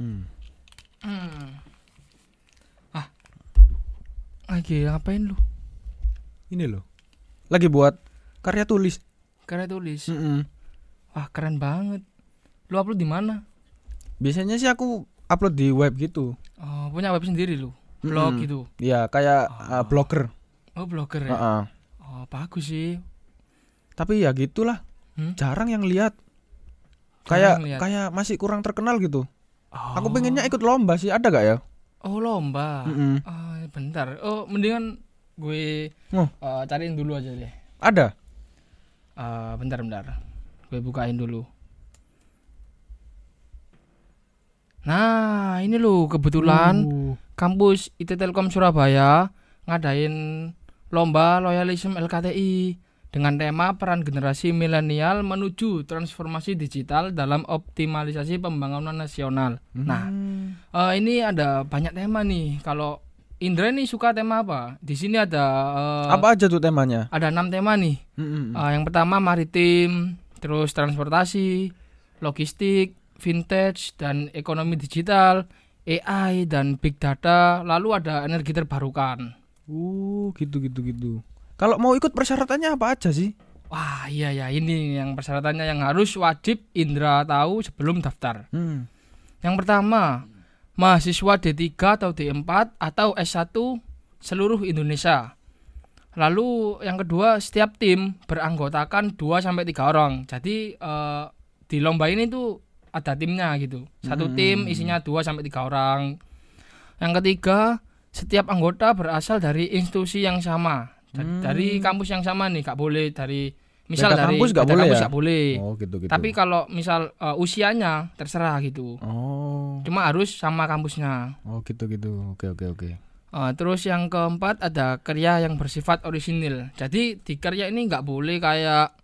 Hmm. Hmm. Ah. Lagi ngapain lu? Ini loh. Lagi buat karya tulis. Karya tulis. Mm-mm. Wah, keren banget. Lu upload di mana? Biasanya sih aku upload di web gitu. Oh, punya web sendiri lu. Blog Mm-mm. gitu. Iya, kayak Oh. uh, blogger. Oh, blogger ya. Heeh. Oh, bagus sih. Tapi ya gitulah. Hmm? Jarang yang lihat. Kayak kayak masih kurang terkenal gitu. Oh. Aku pengennya ikut lomba sih, ada gak ya? Oh, lomba. Mm-mm. Ah, bentar. Oh, mendingan gue Oh. eh, cariin dulu aja deh. Ada. Eh, bentar bentar. Gue bukain dulu. Nah, ini loh kebetulan Uh. kampus IT Telkom Surabaya ngadain lomba loyalism LKTI dengan tema peran generasi milenial menuju transformasi digital dalam optimalisasi pembangunan nasional. Nah, Hmm. eh, ini ada banyak tema nih. Kalau Indra nih suka tema apa? Di sini ada eh, apa aja tuh temanya? ada enam tema nih. Mm-mm. Eh, yang pertama maritim, terus transportasi, logistik, vintage dan ekonomi digital, AI dan big data, lalu ada energi terbarukan. Uh, gitu gitu gitu. Kalau mau ikut persyaratannya apa aja sih? Wah, iya ya, ini yang persyaratannya yang harus wajib Indra tahu sebelum daftar. Hmm. Yang pertama, mahasiswa D3 atau D4 atau S1 seluruh Indonesia. Lalu yang kedua, setiap tim beranggotakan 2 sampai 3 orang. Jadi eh, di lomba ini tuh ada timnya gitu. Satu Hmm. tim isinya 2 sampai 3 orang. Yang ketiga, setiap anggota berasal dari institusi yang sama. Hmm. Dari kampus yang sama nih, gak boleh dari misal Beda dari kampus beda boleh kampus ya? nggak boleh. Oh, gitu gitu. Tapi kalau misal eh, usianya terserah gitu. Oh. Cuma harus sama kampusnya. Oh, gitu gitu. Oke oke oke. Eh, terus yang keempat ada karya yang bersifat orisinil. Jadi di karya ini nggak boleh kayak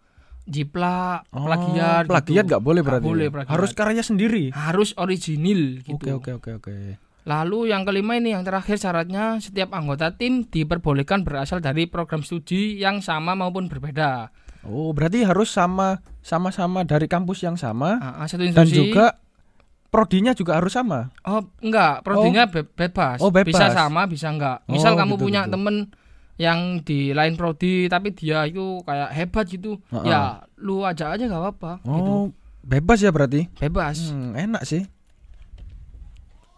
jiplak, Oh, plagiat. plagiat gitu. nggak boleh Nggak berarti. boleh ya? plagiat. Harus karya sendiri. Harus originil gitu. Oke oke oke oke. Lalu yang kelima ini yang terakhir syaratnya setiap anggota tim diperbolehkan berasal dari program studi yang sama maupun berbeda. Oh, berarti harus sama sama-sama dari kampus yang sama Ah, ah, satu dan juga prodinya juga harus sama. Oh enggak, prodinya be- bebas. Oh, bebas. Bisa sama, bisa enggak. Misal Oh, kamu gitu, punya gitu. temen yang di lain prodi tapi dia itu kayak hebat gitu, Heeh. ya lu ajak aja gak apa-apa. Gitu. Oh, bebas ya berarti. Bebas. Hmm, enak sih.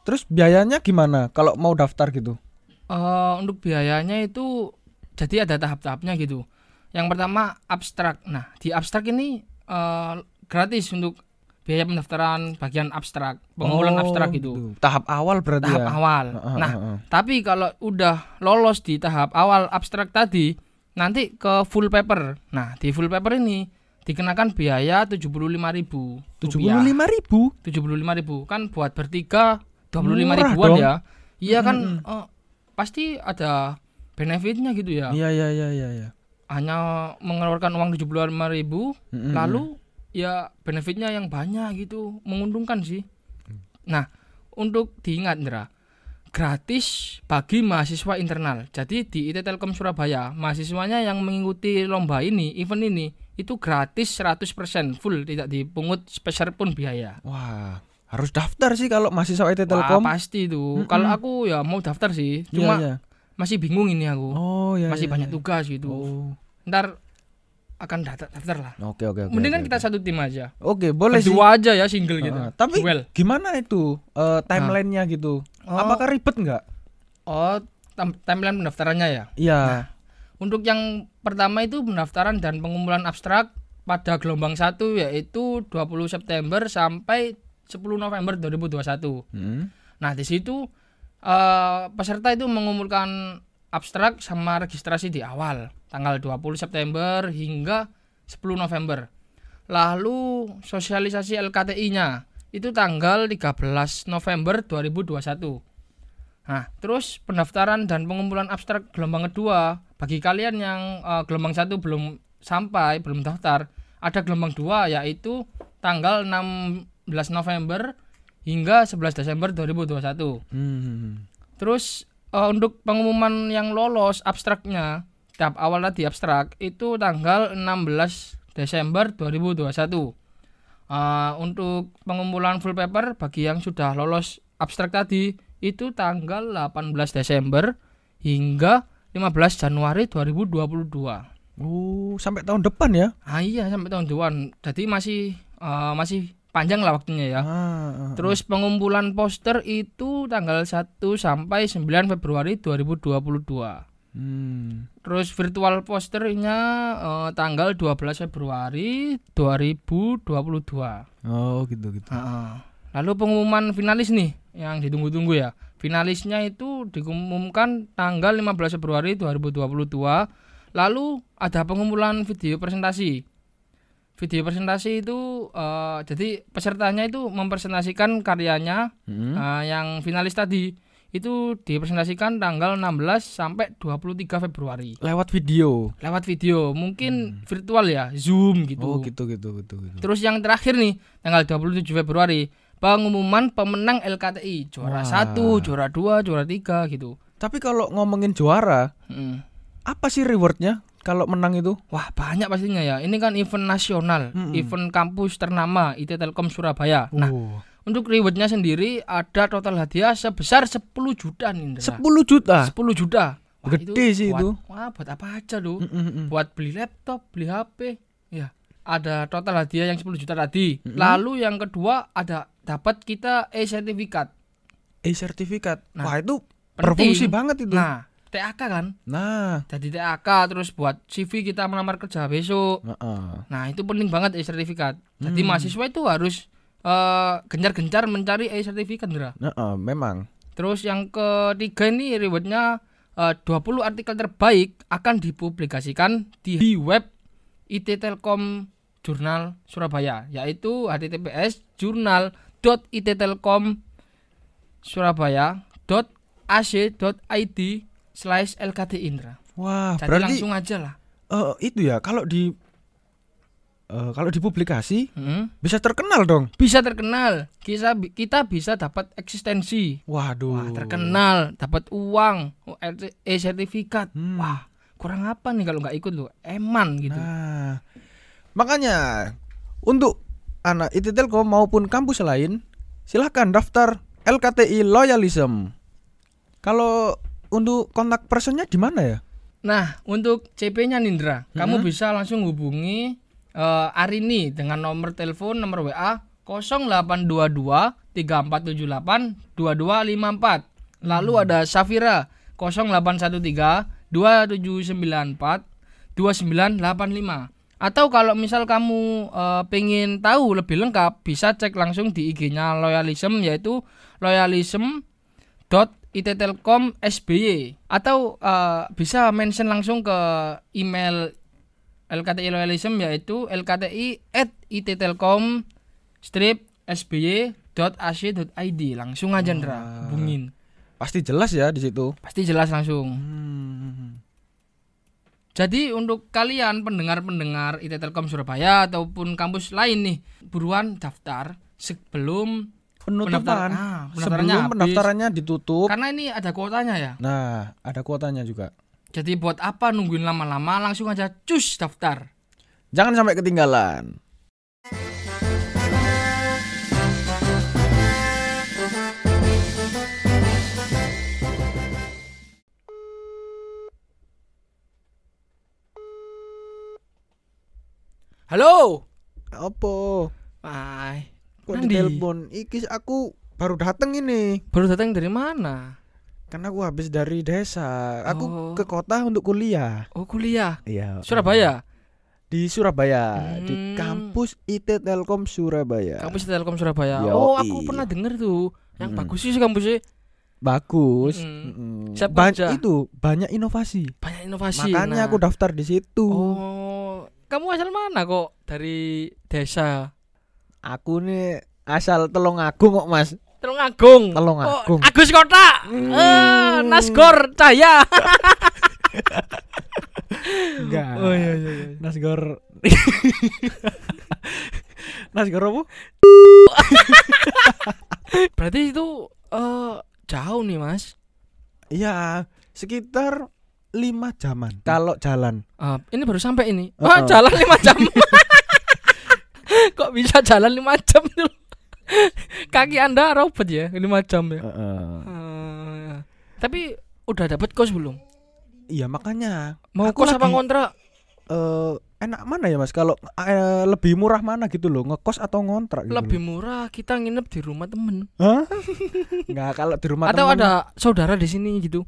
Terus biayanya gimana kalau mau daftar gitu? Eh, untuk biayanya itu jadi ada tahap-tahapnya gitu. Yang pertama abstrak. Nah di abstrak ini eh, gratis untuk biaya pendaftaran bagian abstrak, pengumpulan Oh, abstrak gitu. Tahap awal berarti Tahap ya. awal. Heeh, Nah heeh. Tapi kalau udah lolos di tahap awal abstrak tadi, nanti ke full paper. Nah, di full paper ini dikenakan biaya 75.000 ribu. tujuh puluh lima ribu. 75.000 kan buat bertiga 25 Murah ribuan dong. ya. Iya kan eh, pasti ada benefitnya gitu ya. Iya iya iya iya. iya. Hanya mengeluarkan uang 75.000 ribu, Mm-mm. lalu ya benefitnya yang banyak gitu, menguntungkan sih. Nah, untuk diingat Indra, gratis bagi mahasiswa internal. Jadi di IT Telkom Surabaya, mahasiswanya yang mengikuti lomba ini, event ini, itu gratis 100% full, tidak dipungut spesial pun biaya. Wah, harus daftar sih kalau mahasiswa IT Wah, Telkom. pasti tuh. Mm-mm. Kalau aku ya mau daftar sih, Iya, cuma iya. masih bingung ini aku. Oh iya. masih iya, banyak iya. tugas gitu. Oh. Ntar akan daftar, daftar lah. Oke oke oke. Mendingan kita satu tim aja. Oke, boleh sih. Berdua aja ya single gitu. Heeh, tapi Duel. gimana itu eh, timelinenya gitu? Oh, Apakah ribet nggak? oh tam- timeline pendaftarannya ya. Iya. Untuk yang pertama itu pendaftaran dan pengumpulan abstrak pada gelombang 1 yaitu 20 September sampai 10 November 2021. Hmm. Nah, di situ eh, peserta itu mengumpulkan abstrak sama registrasi di awal tanggal 20 September hingga 10 November. Lalu sosialisasi LKTI-nya itu tanggal 13 November 2021. Nah, terus pendaftaran dan pengumpulan abstrak gelombang kedua bagi kalian yang eh, gelombang satu belum sampai, belum daftar, ada gelombang dua yaitu tanggal 16 November hingga 11 Desember 2021. Hmm. Terus eh, untuk pengumuman yang lolos abstraknya tahap awal tadi abstrak itu tanggal 16 Desember 2021. Eh, untuk pengumpulan full paper bagi yang sudah lolos abstrak tadi itu tanggal 18 Desember hingga 15 Januari 2022. Oh, sampai tahun depan ya? Ah iya sampai tahun depan. Jadi masih eh, masih panjang lah waktunya ya. Ah, ah, Terus pengumpulan poster itu tanggal 1 sampai 9 Februari 2022. Hmm. Terus virtual posternya eh, tanggal 12 Februari 2022. Oh, gitu gitu. Heeh. Lalu pengumuman finalis nih yang ditunggu-tunggu ya. Finalisnya itu diumumkan tanggal 15 Februari 2022. Lalu ada pengumpulan video presentasi. Video presentasi itu eh, jadi pesertanya itu mempresentasikan karyanya Hmm. eh, yang finalis tadi itu dipresentasikan tanggal 16 sampai 23 Februari Lewat video. lewat video mungkin virtual ya Zoom gitu. Oh, gitu gitu gitu gitu. Terus yang terakhir nih tanggal 27 Februari pengumuman pemenang LKTI juara Wah. satu, juara dua, juara tiga gitu. Tapi kalau ngomongin juara, Mm. apa sih rewardnya kalau menang itu? Wah banyak pastinya ya. Ini kan event nasional, Mm-mm. event kampus ternama IT Telkom Surabaya. Nah oh. untuk rewardnya sendiri ada total hadiah sebesar 10 juta nih. Indra. 10 juta. 10 juta. Wah, Gede sih buat- itu. Wah buat apa aja tuh? Mm, mm, mm. buat beli laptop, beli HP, ya. Ada total hadiah yang 10 juta tadi. Mm-mm. Lalu yang kedua ada dapat kita e-sertifikat. E-sertifikat. Nah, Wah, itu penting. berfungsi banget itu. Nah, TAK kan? Nah, Jadi TAK terus buat CV kita melamar kerja besok. Heeh. Nah, itu penting banget e-sertifikat. Jadi Hmm. mahasiswa itu harus eh, gencar-gencar mencari e-sertifikat, Ndra. Heeh, memang. Terus yang ketiga ini rewardnya eh, 20 artikel terbaik akan dipublikasikan di web IT Telkom Jurnal Surabaya yaitu https jurnal.ittelkom surabaya.ac.id slash LKT Indra. Wah, Jadi berarti langsung aja lah. eh, itu ya kalau di eh, kalau dipublikasi Hmm. bisa terkenal dong. Bisa terkenal, kita kita bisa dapat eksistensi. Waduh. Wah, terkenal, dapat uang, e-sertifikat. Hmm. Wah, kurang apa nih kalau nggak ikut lo? Eman gitu. Nah, makanya untuk anak IT Telkom maupun kampus lain silahkan daftar LKTI Loyalism. Kalau untuk kontak personnya di mana ya? Nah, untuk CP-nya Nindra, kamu Hmm. bisa langsung hubungi eh, Arini dengan nomor telepon nomor WA 0822 3478 2254. Lalu Hmm. ada Safira 0813 2794 2985. Atau kalau misal kamu eh, pengen tahu lebih lengkap, bisa cek langsung di IG-nya Loyalism yaitu loyalism ittelkom sby atau eh, bisa mention langsung ke email LKTI Loyalism yaitu lkti at ittelkom strip sby.ac.id langsung aja Ndra Wah. hubungin Pasti jelas ya di situ. pasti jelas langsung Hmm. jadi untuk kalian pendengar-pendengar IT Telkom Surabaya ataupun kampus lain nih buruan daftar sebelum Penutupan pendaftar- ah, sebelum habis. pendaftarannya ditutup. karena ini ada kuotanya ya Nah, ada kuotanya juga. Jadi buat apa nungguin lama-lama langsung aja cus daftar. Jangan sampai ketinggalan. Halo. Apa? Hai. Kok Nandi? ditelepon? Iki aku baru dateng ini. Baru datang dari mana? Karena aku habis dari desa. Aku Oh. ke kota untuk kuliah. Oh kuliah. Iya. Surabaya. Di Surabaya, di Hmm. kampus IT Telkom Surabaya. Kampus Telkom Surabaya. Yoi. Oh aku pernah denger tuh. Yang Mm. bagus sih kampusnya. Bagus. Mm-mm. Siap Ba- itu banyak inovasi. Banyak inovasi. Makanya Nah. aku daftar di situ. Oh. Kamu asal mana kok? Dari desa. Aku nih asal Telongagung kok, Mas. Telungagung. Telungagung. Oh, Agus Kota. Hmm. Eh, Nasgor Cahaya. Enggak. Oh iya iya. iya. Nasgor. Nasgor apa? Berarti itu eh jauh nih mas. Iya, sekitar lima jaman. Kalau jalan. Ah, ini baru sampai ini. Uh-uh. Wah jalan lima jam. Kok bisa jalan 5 jam itu. Kaki Anda robot ya 5 jam ya. Heeh. Eh, tapi udah dapat kos belum? Iya makanya Mau kos apa kontrak? eh enak mana ya mas kalau eh, lebih murah mana gitu loh ngekos atau ngontrak gitu Lebih loh. murah kita nginep di rumah temen Hah? nggak kalau di rumah Atau temen, ada saudara di sini gitu.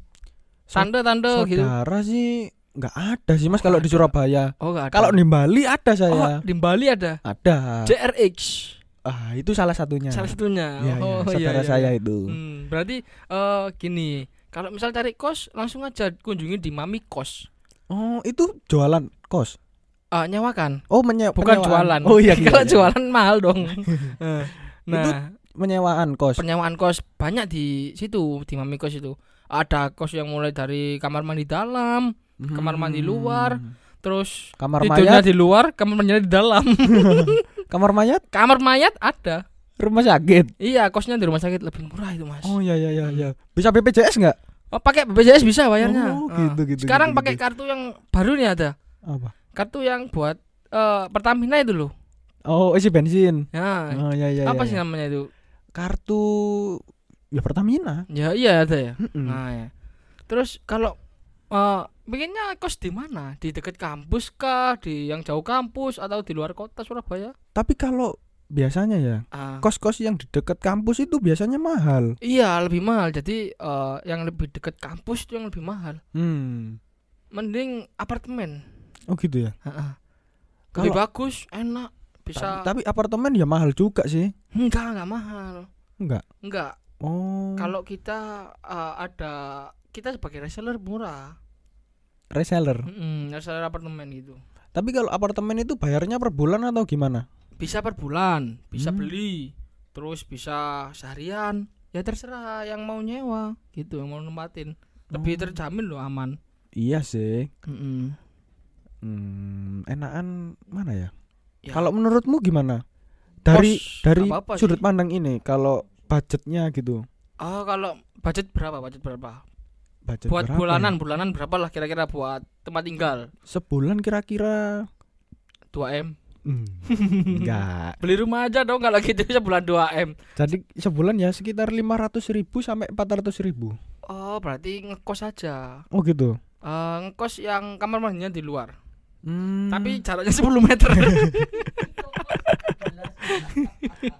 Sau- Tante-tante gitu. saudara sih nggak ada sih mas kalau di. Surabaya Oh, enggak ada. kalau di Bali ada Oh, saya di Bali ada. ada JRX ah itu salah satunya salah satunya. Iya, oh, saudara iya, iya, saya itu Hmm, berarti eh gini, kalau misal cari kos langsung aja kunjungi di Mami Kos. oh itu jualan kos Eh nyewakan, oh menye bukan penyewaan. jualan. oh iya, iya, kalau iya. jualan mahal dong. Eh, nah, penyewaan kos penyewaan kos banyak di situ di Mami Kos itu. Ada kos yang mulai dari kamar mandi dalam, kamar mandi luar, terus Hmm. kamar tidurnya mayat di luar, kamar mandinya di dalam. kamar mayat kamar mayat ada. rumah sakit Iya, kosnya di rumah sakit lebih murah itu, Mas. oh iya iya iya iya bisa BPJS nggak Oh, pakai BPJS bisa bayarnya. Oh, Ah. gitu, gitu, Sekarang gitu, pakai gitu. kartu yang baru nih ada. apa Kartu yang buat eh, Pertamina itu loh. oh isi bensin Ya. oh iya iya apa iya, sih iya. namanya itu? kartu ya Pertamina Ya iya ada ya. Mm-mm. Nah, ya. Terus kalau eh pengennya kos di mana? Di dekat kampus kah? Di yang jauh kampus atau di luar kota Surabaya? tapi kalau biasanya ya Ah. kos-kos yang di dekat kampus itu biasanya mahal Iya, lebih mahal. Jadi eh, yang lebih dekat kampus itu yang lebih mahal. hmm Mending apartemen. oh gitu ya Heeh. Kalau- Lebih bagus, enak, bisa. tapi, tapi apartemen ya mahal juga sih Enggak, enggak mahal. enggak Enggak. oh Kalau kita eh, ada kita sebagai reseller murah. Reseller Mm-mm, reseller apartemen gitu. tapi kalau apartemen itu bayarnya per bulan atau gimana Bisa per bulan, bisa Hmm. beli, terus bisa seharian. Ya terserah yang mau nyewa gitu, yang mau nempatin. Lebih Oh. terjamin loh aman. iya sih Mm-mm. hmm, enakan mana ya Ya, kalau menurutmu gimana dari dari nggak apa-apa sudut sih. pandang ini kalau budgetnya gitu Oh, kalau budget berapa? Budget berapa? Budget buat berapa bulanan, ya? bulanan berapa lah kira-kira buat tempat tinggal? sebulan kira-kira 2M. hmm, enggak Beli rumah aja dong kalau gitu sebulan 2M. jadi sebulan ya sekitar 500.000 ribu sampai 400.000 ribu Oh, berarti ngekos aja. oh gitu Eh, ngekos yang kamar mandinya di luar. Hmm, Tapi jaraknya 10 meter.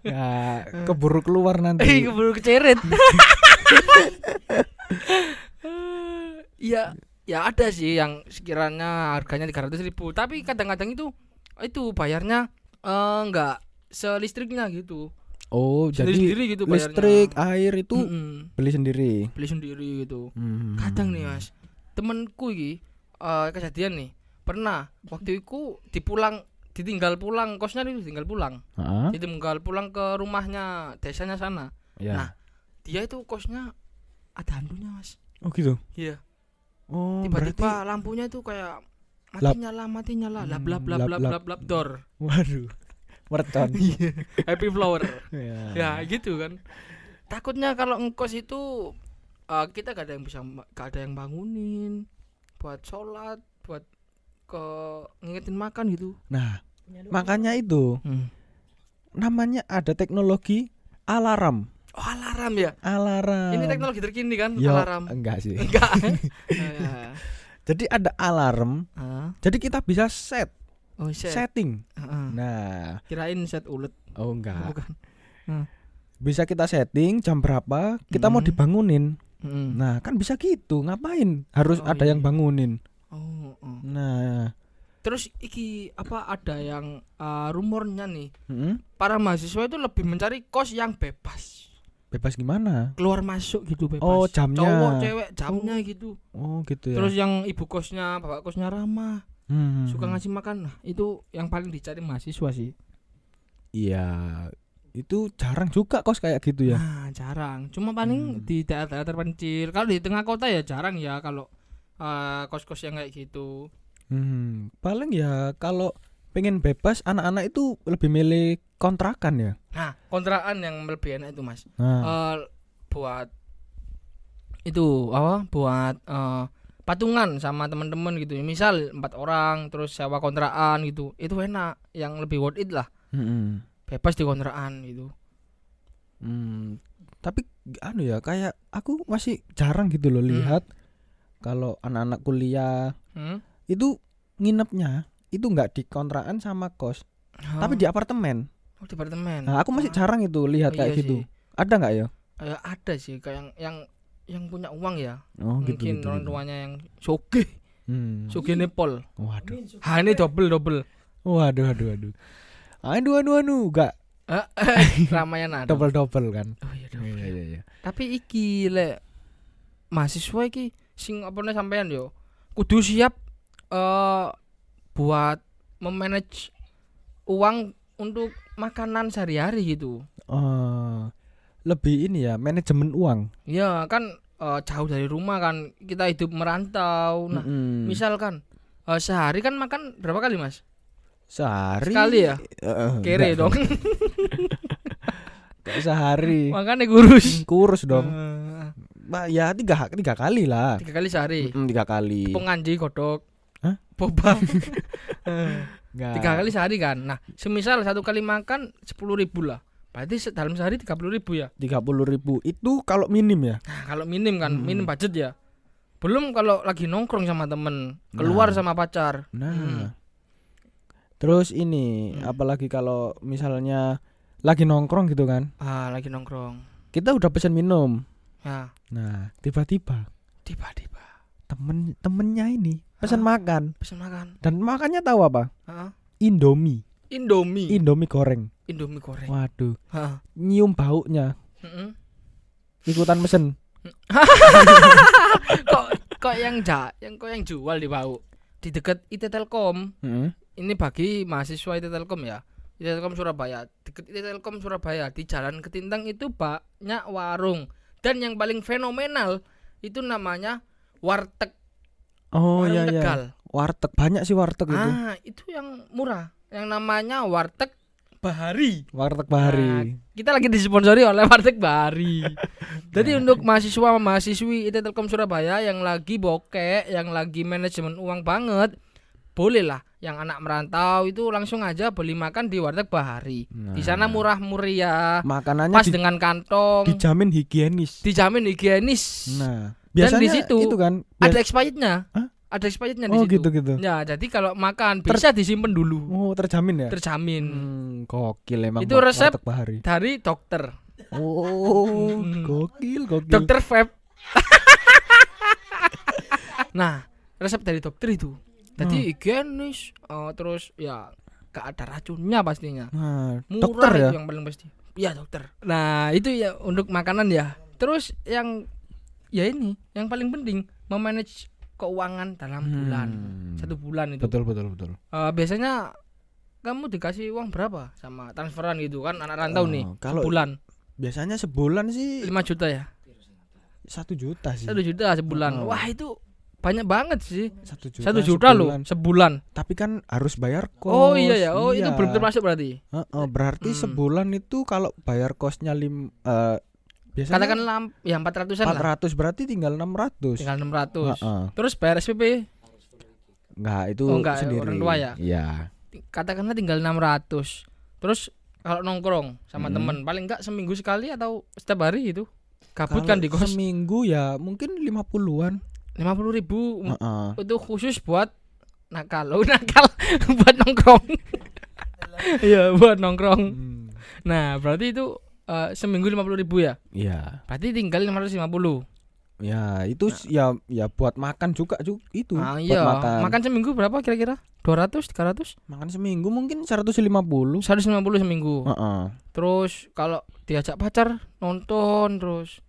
ya keburu keluar Eh, nanti keburu keceret. Ya, ya ada sih yang sekiranya harganya 300 ribu. Tapi kadang-kadang itu itu bayarnya eh, enggak selistriknya gitu. oh jadi Sendiri gitu bayarnya. listrik air itu Mm-mm. beli sendiri beli sendiri gitu. Hmm. Kadang nih mas, temenku iki eh, kejadian nih pernah waktu itu dipulang ditinggal pulang kosnya itu ditinggal pulang Heeh, ditinggal pulang ke rumahnya desanya sana ya. Nah, dia itu kosnya ada hantunya mas oh gitu iya oh tiba-tiba berarti lampunya itu kayak mati Lap. nyala mati nyala. Lap Hmm, lap lap lap, lap lap. lap lap door. Waduh. Mercon happy flower. Ya. ya gitu kan. Takutnya kalau ngkos itu eh, kita gak ada yang bisa gak ada yang bangunin buat sholat buat ke ngingetin makan gitu. Nah makanya itu namanya ada teknologi alarm oh alarm ya? Alarm. Ini teknologi terkini kan Yo, alarm. enggak sih. Enggak. Ya. jadi ada alarm Ah. jadi kita bisa set. Oh set, setting. Heeh. nah. Kirain set ulet. Oh enggak. Bukan. Bisa kita setting jam berapa kita mau Hmm. dibangunin. Mm. nah kan bisa gitu ngapain harus Oh, ada yang iya. bangunin? Oh, oh. nah. Terus iki apa ada yang eh, rumornya nih. Mm, para mahasiswa itu lebih mencari kos yang bebas bebas gimana? Keluar masuk gitu bebas. Oh, jamnya. cowok cewek jamnya gitu. Oh gitu ya. Terus yang ibu kosnya bapak kosnya ramah. Hmm, suka ngasih makan. Nah itu yang paling dicari mahasiswa sih. Iya itu jarang juga kos kayak gitu ya. Nah jarang. Cuma paling Hmm. di daerah-daerah terpencil kalau di tengah kota ya jarang ya kalau eh, kos-kos yang kayak gitu. Hmm, paling ya kalau pengen bebas anak-anak itu lebih milih kontrakan ya. nah kontrakan yang lebih enak itu mas Nah, Eh, buat itu apa buat eh, patungan sama teman-teman gitu misal empat orang terus sewa kontrakan gitu itu enak yang lebih worth it lah mm-mm. bebas di kontrakan gitu Hmm, tapi anu ya kayak aku masih jarang gitu loh Hmm. lihat kalau anak-anak kuliah hmm? itu nginepnya itu nggak di kontrakan sama kos, tapi di apartemen. oh, di apartemen Nah, aku masih Ah, jarang itu lihat oh, kayak iya gitu. sih. Ada nggak ya? Eh, ada sih kayak yang yang yang punya uang ya Oh, gitu, mungkin gitu, orang gitu. tuanya yang sugih Hmm. sugih nepol Waduh. ha ini double double Waduh, waduh, waduh. Aduh, aduh, aduh, enggak Ramayana dong. double double kan. oh iya double. Iya, iya, iya. tapi iki lek mahasiswa iki sing apa sampean yo kudu siap eh buat memanage uang untuk makanan sehari-hari gitu. Oh, lebih ini ya manajemen uang. ya kan eh, jauh dari rumah kan kita hidup merantau. Nah Mm-mm. misalkan eh, sehari kan makan berapa kali mas? Sehari? Sekali ya? Eh, kere enggak. dong. Sehari? Makanya kurus. Kurus dong. Bah, ya tiga tiga kali lah. Tiga kali sehari? Mm, tiga kali. Penganji godok Hah? boba Enggak. tiga kali sehari kan? Nah semisal satu kali makan sepuluh ribu lah. Berarti dalam sehari tiga puluh ribu ya? tiga puluh ribu. Itu kalau minim ya? Nah kalau minim kan Hmm. minim budget ya. Belum kalau lagi nongkrong sama temen keluar Nah. sama pacar. Nah. Hmm. terus ini Hmm. apalagi kalau misalnya lagi nongkrong gitu kan? Ah lagi nongkrong. Kita udah pesen minum. Ya. Nah tiba-tiba tiba-tiba. temen temennya ini pesan makan. pesen makan. Dan makannya tahu apa? Ah, Indomie. Indomie. Indomie goreng. Indomie goreng. Waduh. Ah, nyium baunya. Mm-mm. ikutan mesen kok kok yang ja yang kok yang jual di bau? Di dekat IT Telkom. Mm-mm. ini bagi mahasiswa IT Telkom ya. IT Telkom Surabaya. Deket IT Telkom Surabaya. Di Jalan Ketintang itu banyak warung. Dan yang paling fenomenal itu namanya warteg oh warung iya iya Tegal. Warteg. Banyak sih warteg itu. Ah itu yang murah. Yang namanya warteg Bahari. Warteg bahari. Kita lagi disponsori oleh warteg Bahari. Jadi untuk mahasiswa mahasiswi IT Telkom Surabaya yang lagi bokek yang lagi manajemen uang banget boleh lah yang anak merantau itu langsung aja beli makan di warteg Bahari. Di sana Nah. murah meriah makanannya pas di- dengan kantong. dijamin higienis. Dijamin higienis. Nah Dan biasanya di situ itu kan ada bias- expirednya Hah? ada expirednya di oh situ. gitu gitu ya jadi kalau makan bisa disimpan dulu. Oh terjamin ya? Terjamin. Hmm, gokil emang Itu resep- dari dokter. Oh Hmm. gokil gokil. Dokter Feb. Nah resep dari dokter itu. Jadi Hmm. higienis eh, terus ya gak ada racunnya pastinya. Nah murah dokter ya? itu yang paling pasti. Iya dokter. Nah itu ya untuk makanan ya. Terus yang ya ini yang paling penting memanage keuangan dalam bulan. Hmm. satu bulan itu. Betul betul betul. Eh, biasanya kamu dikasih uang berapa sama transferan gitu kan anak rantau Oh, nih kalau bulan biasanya sebulan sih 5 juta ya? Satu juta sih. Satu juta sebulan. Oh. wah itu banyak banget sih. Satu juta, satu juta loh sebulan. sebulan. Tapi kan harus bayar kos oh iya ya oh itu Iya. belum termasuk berarti? Heeh, berarti Hmm. sebulan itu kalau bayar kosnya lim eh, biasanya katakanlah ya 400an lah 400 berarti tinggal 600 tinggal 600 Heeh. terus bayar SPP Enggak, itu Oh, enggak, sendiri. orang tua ya? Iya. katakanlah tinggal 600 terus kalau nongkrong sama Hmm. temen paling enggak seminggu sekali atau setiap hari itu Kalau kan di kos Seminggu ya mungkin 50-an. lima puluh ribu Heeh. itu khusus buat nakal oh nakal buat nongkrong iya buat nongkrong Hmm. nah berarti itu eh, seminggu lima puluh ribu ya Iya. berarti tinggal 550 Ya, itu s- ya ya buat makan juga ju- itu. ah buat iya makan. makan. seminggu berapa kira-kira 200 300 Makan seminggu mungkin 150. 150 seminggu Heeh. terus kalau diajak pacar nonton terus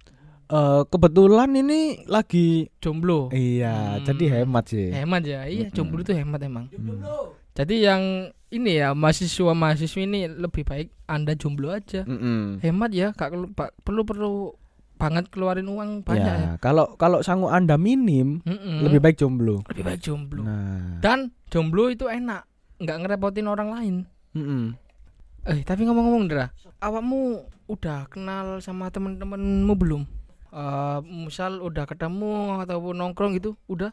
Eh, kebetulan ini lagi jomblo iya, Hmm. jadi hemat sih. hemat ya iya jomblo itu hemat emang Hmm. Jadi yang ini ya mahasiswa mahasiswi ini lebih baik anda jomblo aja. Mm-mm. hemat ya gak perlu perlu perlu banget keluarin uang banyak ya, Ya, kalau kalau sanggup Anda minim, Mm-mm. lebih baik jomblo. lebih baik jomblo. Nah, dan jomblo itu enak nggak ngerepotin orang lain. Mm-mm. eh tapi ngomong-ngomong Dra awakmu udah kenal sama temen-temenmu belum? Eh, misal udah ketemu ataupun nongkrong gitu udah?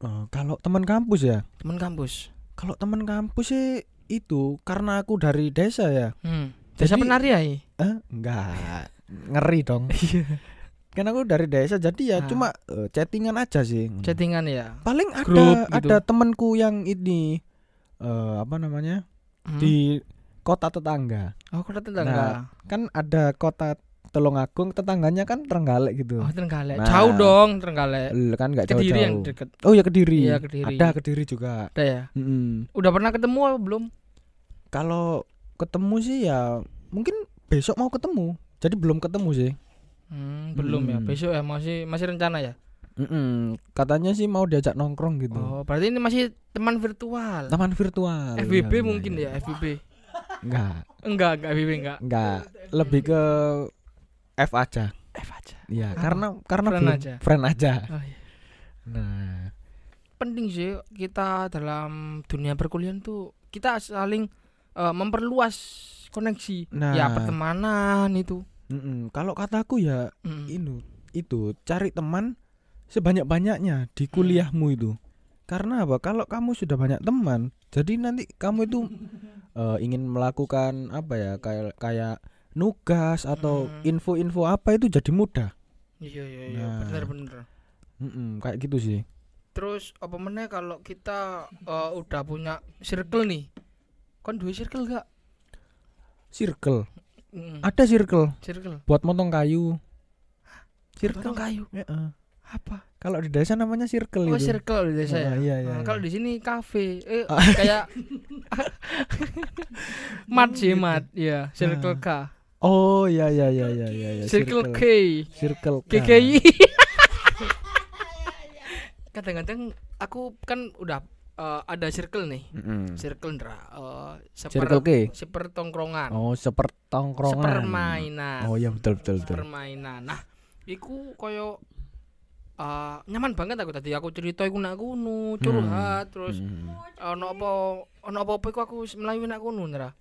Eh, kalau teman kampus ya, temen kampus kalau teman kampus sih itu karena aku dari desa ya. hmm. Desa Jadi- penari ya? Eh, enggak. Ngeri dong. kan aku dari desa jadi ya Ah. cuma eh, chattingan aja sih. Chattingan ya. Paling ada gitu. ada temanku yang ini eh apa namanya? Hmm. di kota tetangga. Oh, kota tetangga. Kan ada kota Tulungagung, tetangganya kan Trenggalek gitu. oh, Trenggalek. Nah. Jauh dong Trenggalek. Kan nggak Kediri yang deket. Oh ya Kediri. Iya, Kediri. Ada Kediri juga. Ada ya. Mm-mm. Udah pernah ketemu apa belum? Kalau ketemu sih ya mungkin besok mau ketemu. Jadi belum ketemu sih. Hmm, belum ya. Hmm. Besok ya masih masih rencana ya. Mm-mm. Katanya sih mau diajak nongkrong gitu. Oh, berarti ini masih teman virtual. Taman virtual. FBB Iya, iya, mungkin iya. ya, FBB. Enggak, Enggak, enggak FBB enggak. enggak. Lebih ke F aja. F aja. Iya, Apa? karena karena Friend belum- aja. Friend aja. Oh, iya. Nah, Penting sih kita dalam dunia perkuliahan tuh kita saling eh, memperluas koneksi. Nah. Ya pertemanan itu. mm-mm. kalau kataku ya Mm. itu itu cari teman sebanyak-banyaknya di kuliahmu itu. Karena apa? Kalau kamu sudah banyak teman, jadi nanti kamu itu eh, ingin melakukan apa ya kayak kayak nugas atau Hmm. info-info apa itu jadi mudah. Iya iya iya, Nah. bener-bener. Mm-mm, kayak gitu sih. Terus apa meneh kalau kita eh, udah punya circle nih. Kan dua circle gak? Circle. Mm, Ada circle circle. buat motong kayu. Circle kayu. Heeh. Apa? Kalau di desa namanya circle Oh, itu. circle di desa ya. Ah, iya, iya, Nah, iya. Kalau di sini kafe. Eh Ah. kayak mat sih gitu. mat. Iya, circle K. Oh iya iya iya iya iya iya. Circle K. Circle K. KKI. Kadang-kadang aku kan udah eh, ada circle nih. Mm-mm. Circle ndra. Eh, seper, Circle K. seper tongkrongan. Oh, seper tongkrongan. Sepermainan. Oh iya betul betul betul. permainan. Nah, iku koyo uh, nyaman banget aku tadi aku cerita iku nak kuno, curhat terus Mm. ono apa ono apa-apa iku aku melayu nak kuno nera.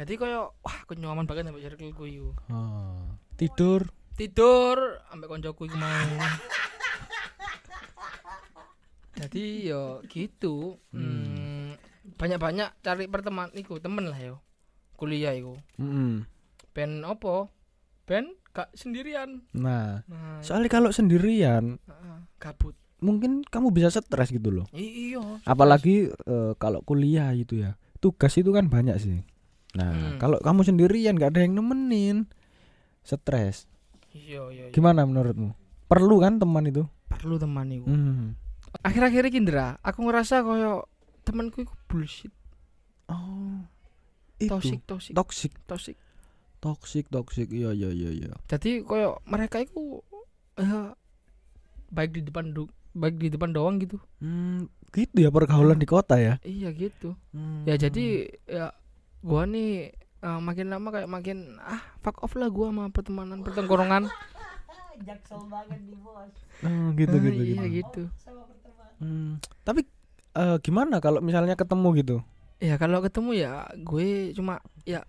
Jadi koyo wah aku nyaman banget ambek circleku iku. Oh. Tidur. Tidur ambek koncoku iku mau. Jadi yo gitu. Hmm, banyak-banyak cari pertemanan iku, temen lah yo. Kuliah iku. Mm-mm. Ben opo? Ben gak sendirian. Nah, Nah, soalnya kalau sendirian Heeh, gabut. mungkin kamu bisa stres gitu loh. I- iya. Apalagi eh, kalau kuliah itu ya. Tugas itu kan banyak sih. Nah, Hmm. kalau kamu sendirian gak ada yang nemenin, stres. Iya, iya, iya. Gimana menurutmu? Perlu kan teman itu? Perlu teman iku. Hmm. Akhir-akhir iki Ndra, aku ngerasa koyo temanku iku bullshit, Oh. Itu. toxic, toxic, Toxic, toxic. toxic, toxic. Iya, iya, iya, iya. Jadi koyo mereka iku eh, baik di depan do- baik di depan doang gitu. Hmm, gitu ya pergaulan di kota ya. Iya gitu. Hmm. Ya jadi ya gua nih eh, makin lama kayak makin ah fuck off lah gua sama pertemanan pertengkorongan. Jaksel banget di bos. Oh, gitu, Ah, gitu, iya gitu. gitu. Sama pertemanan. Hmm, Tapi eh, gimana kalau misalnya ketemu gitu? Ya kalau ketemu ya gue cuma ya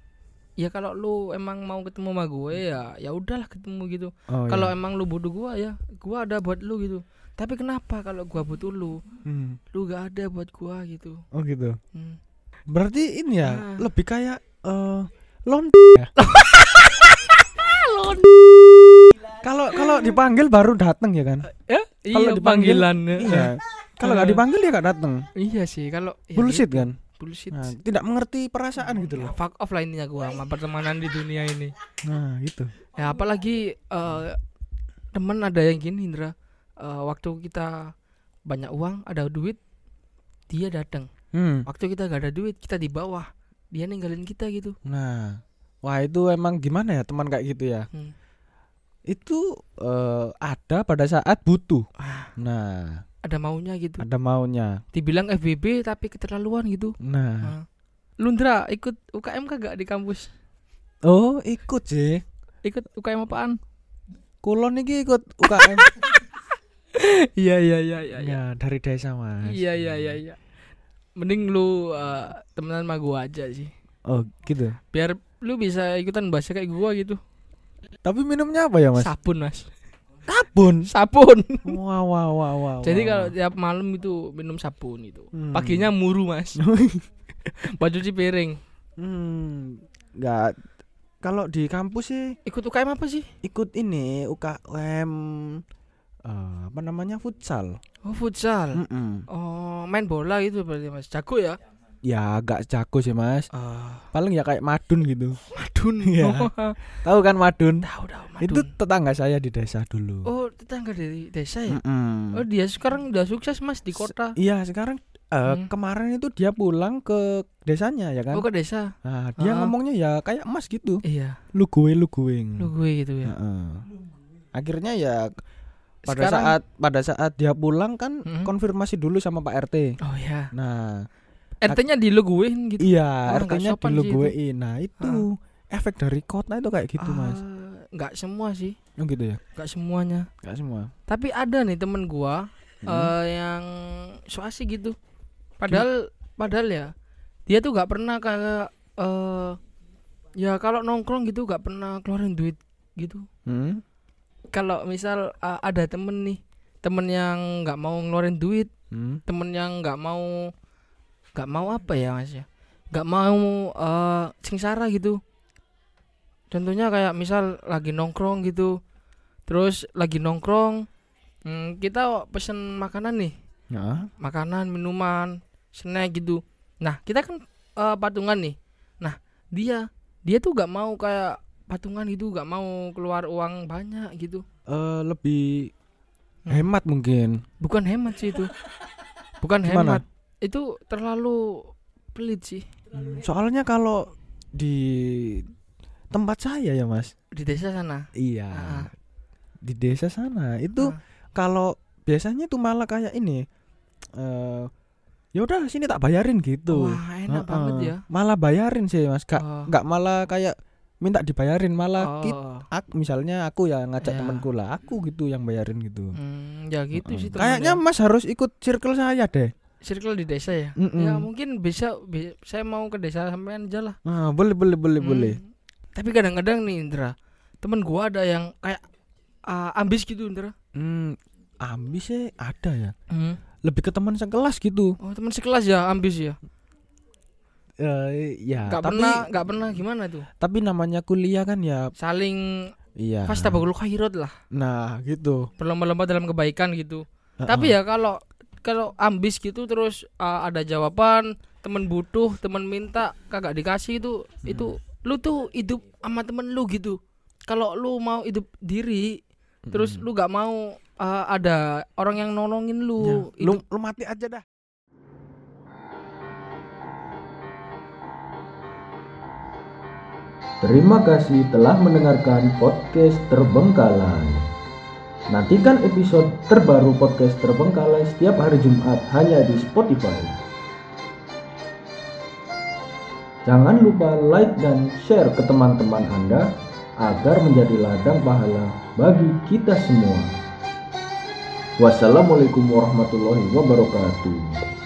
ya kalau lu emang mau ketemu sama gue ya ya udahlah ketemu gitu. Oh, kalau iya. emang lu butuh gua ya gua ada buat lu gitu. Tapi kenapa kalau gua butuh lu, Hmm. lu gak ada buat gua gitu. Oh gitu. Hmm. Berarti ini ya Ah. lebih kayak eh lon ya. Kalau kalau dipanggil baru datang ya kan? Ya? Kalau Iya dipanggil, panggilan. Iya. Kalau nggak Ah. dipanggil dia nggak datang. Iya sih kalau ya Bullshit gitu. kan? Bullshit. Nah, tidak mengerti perasaan gitu Ya, loh. fuck off lah intinya gua sama pertemanan di dunia ini. Nah, gitu. Ya apalagi eh, temen ada yang gini Indra. Eh, waktu kita banyak uang, ada duit, dia datang. Hmm. Waktu kita gak ada duit, kita di bawah. Dia ninggalin kita gitu. Nah, wah itu emang gimana ya teman kayak gitu ya? Hmm. Itu eh, ada pada saat butuh. Ah. Nah, Ada maunya gitu. ada maunya. Dibilang FBB tapi keterlaluan gitu. Nah, Ah. Lundra ikut UKM kagak di kampus? oh ikut sih. Ikut UKM apaan? Kulon iki ikut UKM. Iya iya iya iya. ya, dari desa, Mas. Iya iya iya iya. Mending lu eh, temenan sama gua aja sih. Oh, gitu. Biar lu bisa ikutan bahasa kayak gua gitu. Tapi minumnya apa ya, Mas? Sabun, Mas. Sabun. Sabun. Wah, wah, wah, wah. Jadi kalau tiap malam itu minum sabun itu. Hmm. Paginya muru, Mas. Buat cuci piring. hmm, kalau di kampus sih Ikut UKM apa sih? ikut ini UKM apa namanya futsal. Oh, futsal. Mm-mm. Oh, main bola gitu berarti Mas. Jago ya? Ya agak jago sih mas. Ah, Paling ya kayak madun gitu. madun. Oh, Tahu kan madun? tahu tahu madun. Itu tetangga saya di desa dulu. Oh, tetangga dari desa ya? Mm-mm. Oh, dia sekarang udah sukses Mas di kota. Iya sekarang eh, Hmm. kemarin itu dia pulang ke desanya ya kan. Oh, ke desa. Nah, dia Ah. ngomongnya ya kayak emas gitu. Iya, Lu gue lu gue. lu gue gitu ya. Heeh. Akhirnya ya pada Sekarang- saat pada saat dia pulang kan Mm-mm. konfirmasi dulu sama Pak RT. Oh ya. Nah, RT-nya di lu guein gitu. iya Oh, RT-nya guein. Nah, itu efek dari kota itu kayak gitu, Mas. Ah, Nggak semua sih, Oh gitu ya. nggak semuanya. Enggak semua. Tapi ada nih temen gua Hmm. eh, yang so asik gitu. Padahal padahal ya dia tuh nggak pernah kayak eh ya kalau nongkrong gitu nggak pernah keluarin duit gitu. Hmm? Kalau misal eh, ada temen nih, temen yang nggak mau ngeluarin duit, Hmm? temen yang nggak mau nggak mau apa ya mas ya, nggak mau sengsara gitu. Contohnya kayak misal lagi nongkrong gitu, terus lagi nongkrong, hmm, kita pesen makanan nih, Ya. makanan, minuman, snack gitu. Nah kita kan eh, patungan nih. Nah dia dia tuh gak mau kayak patungan gitu, gak mau keluar uang banyak gitu. Eh, lebih Hmm. hemat mungkin. Bukan hemat sih itu, bukan Gimana? hemat. Itu terlalu pelit sih Hmm, Soalnya kalau di tempat saya ya, Mas. di desa sana. Iya. Ah. Di desa sana itu Ah. kalau biasanya tuh malah kayak ini eh ya udah sini tak bayarin gitu. Wah enak Heeh. banget ya. Malah bayarin sih, Mas. Gak Oh. nggak malah kayak minta dibayarin malah Oh. kit- ak- misalnya aku ya ngajak Ya. temanku lah, aku gitu yang bayarin gitu. Hmm, ya gitu Heeh. sih. Kayaknya ya. Mas harus ikut circle saya deh. circle di desa ya. Mm-mm. Ya mungkin bisa, bi- saya mau ke desa sampean aja lah. Ah, boleh boleh boleh Hmm. boleh. Tapi kadang-kadang nih Indra, temen gua ada yang kayak ah, ambis gitu Indra. Hmm, ambis sih ada ya. Hmm. Lebih ke teman sekelas gitu. Oh teman sekelas ya ambis ya. Eh ya, Gak tapi pernah, gak pernah gimana tuh? tapi namanya kuliah kan ya Saling iya. fastabaqul khairat lah. Nah, gitu. Berlomba-lomba dalam kebaikan gitu. Heeh. Tapi ya kalau kalau ambis gitu terus uh, ada jawaban temen butuh temen minta kagak dikasih itu itu lu tuh hidup sama temen lu gitu kalau lu mau hidup diri terus lu gak mau uh, ada orang yang nolongin lu Ya, lu lu mati aja dah. Terima kasih telah mendengarkan podcast Terbengkalai. Nantikan episode terbaru podcast Terbengkalai setiap hari Jumat hanya di Spotify. Jangan lupa like dan share ke teman-teman Anda agar menjadi ladang pahala bagi kita semua. Wassalamualaikum warahmatullahi wabarakatuh.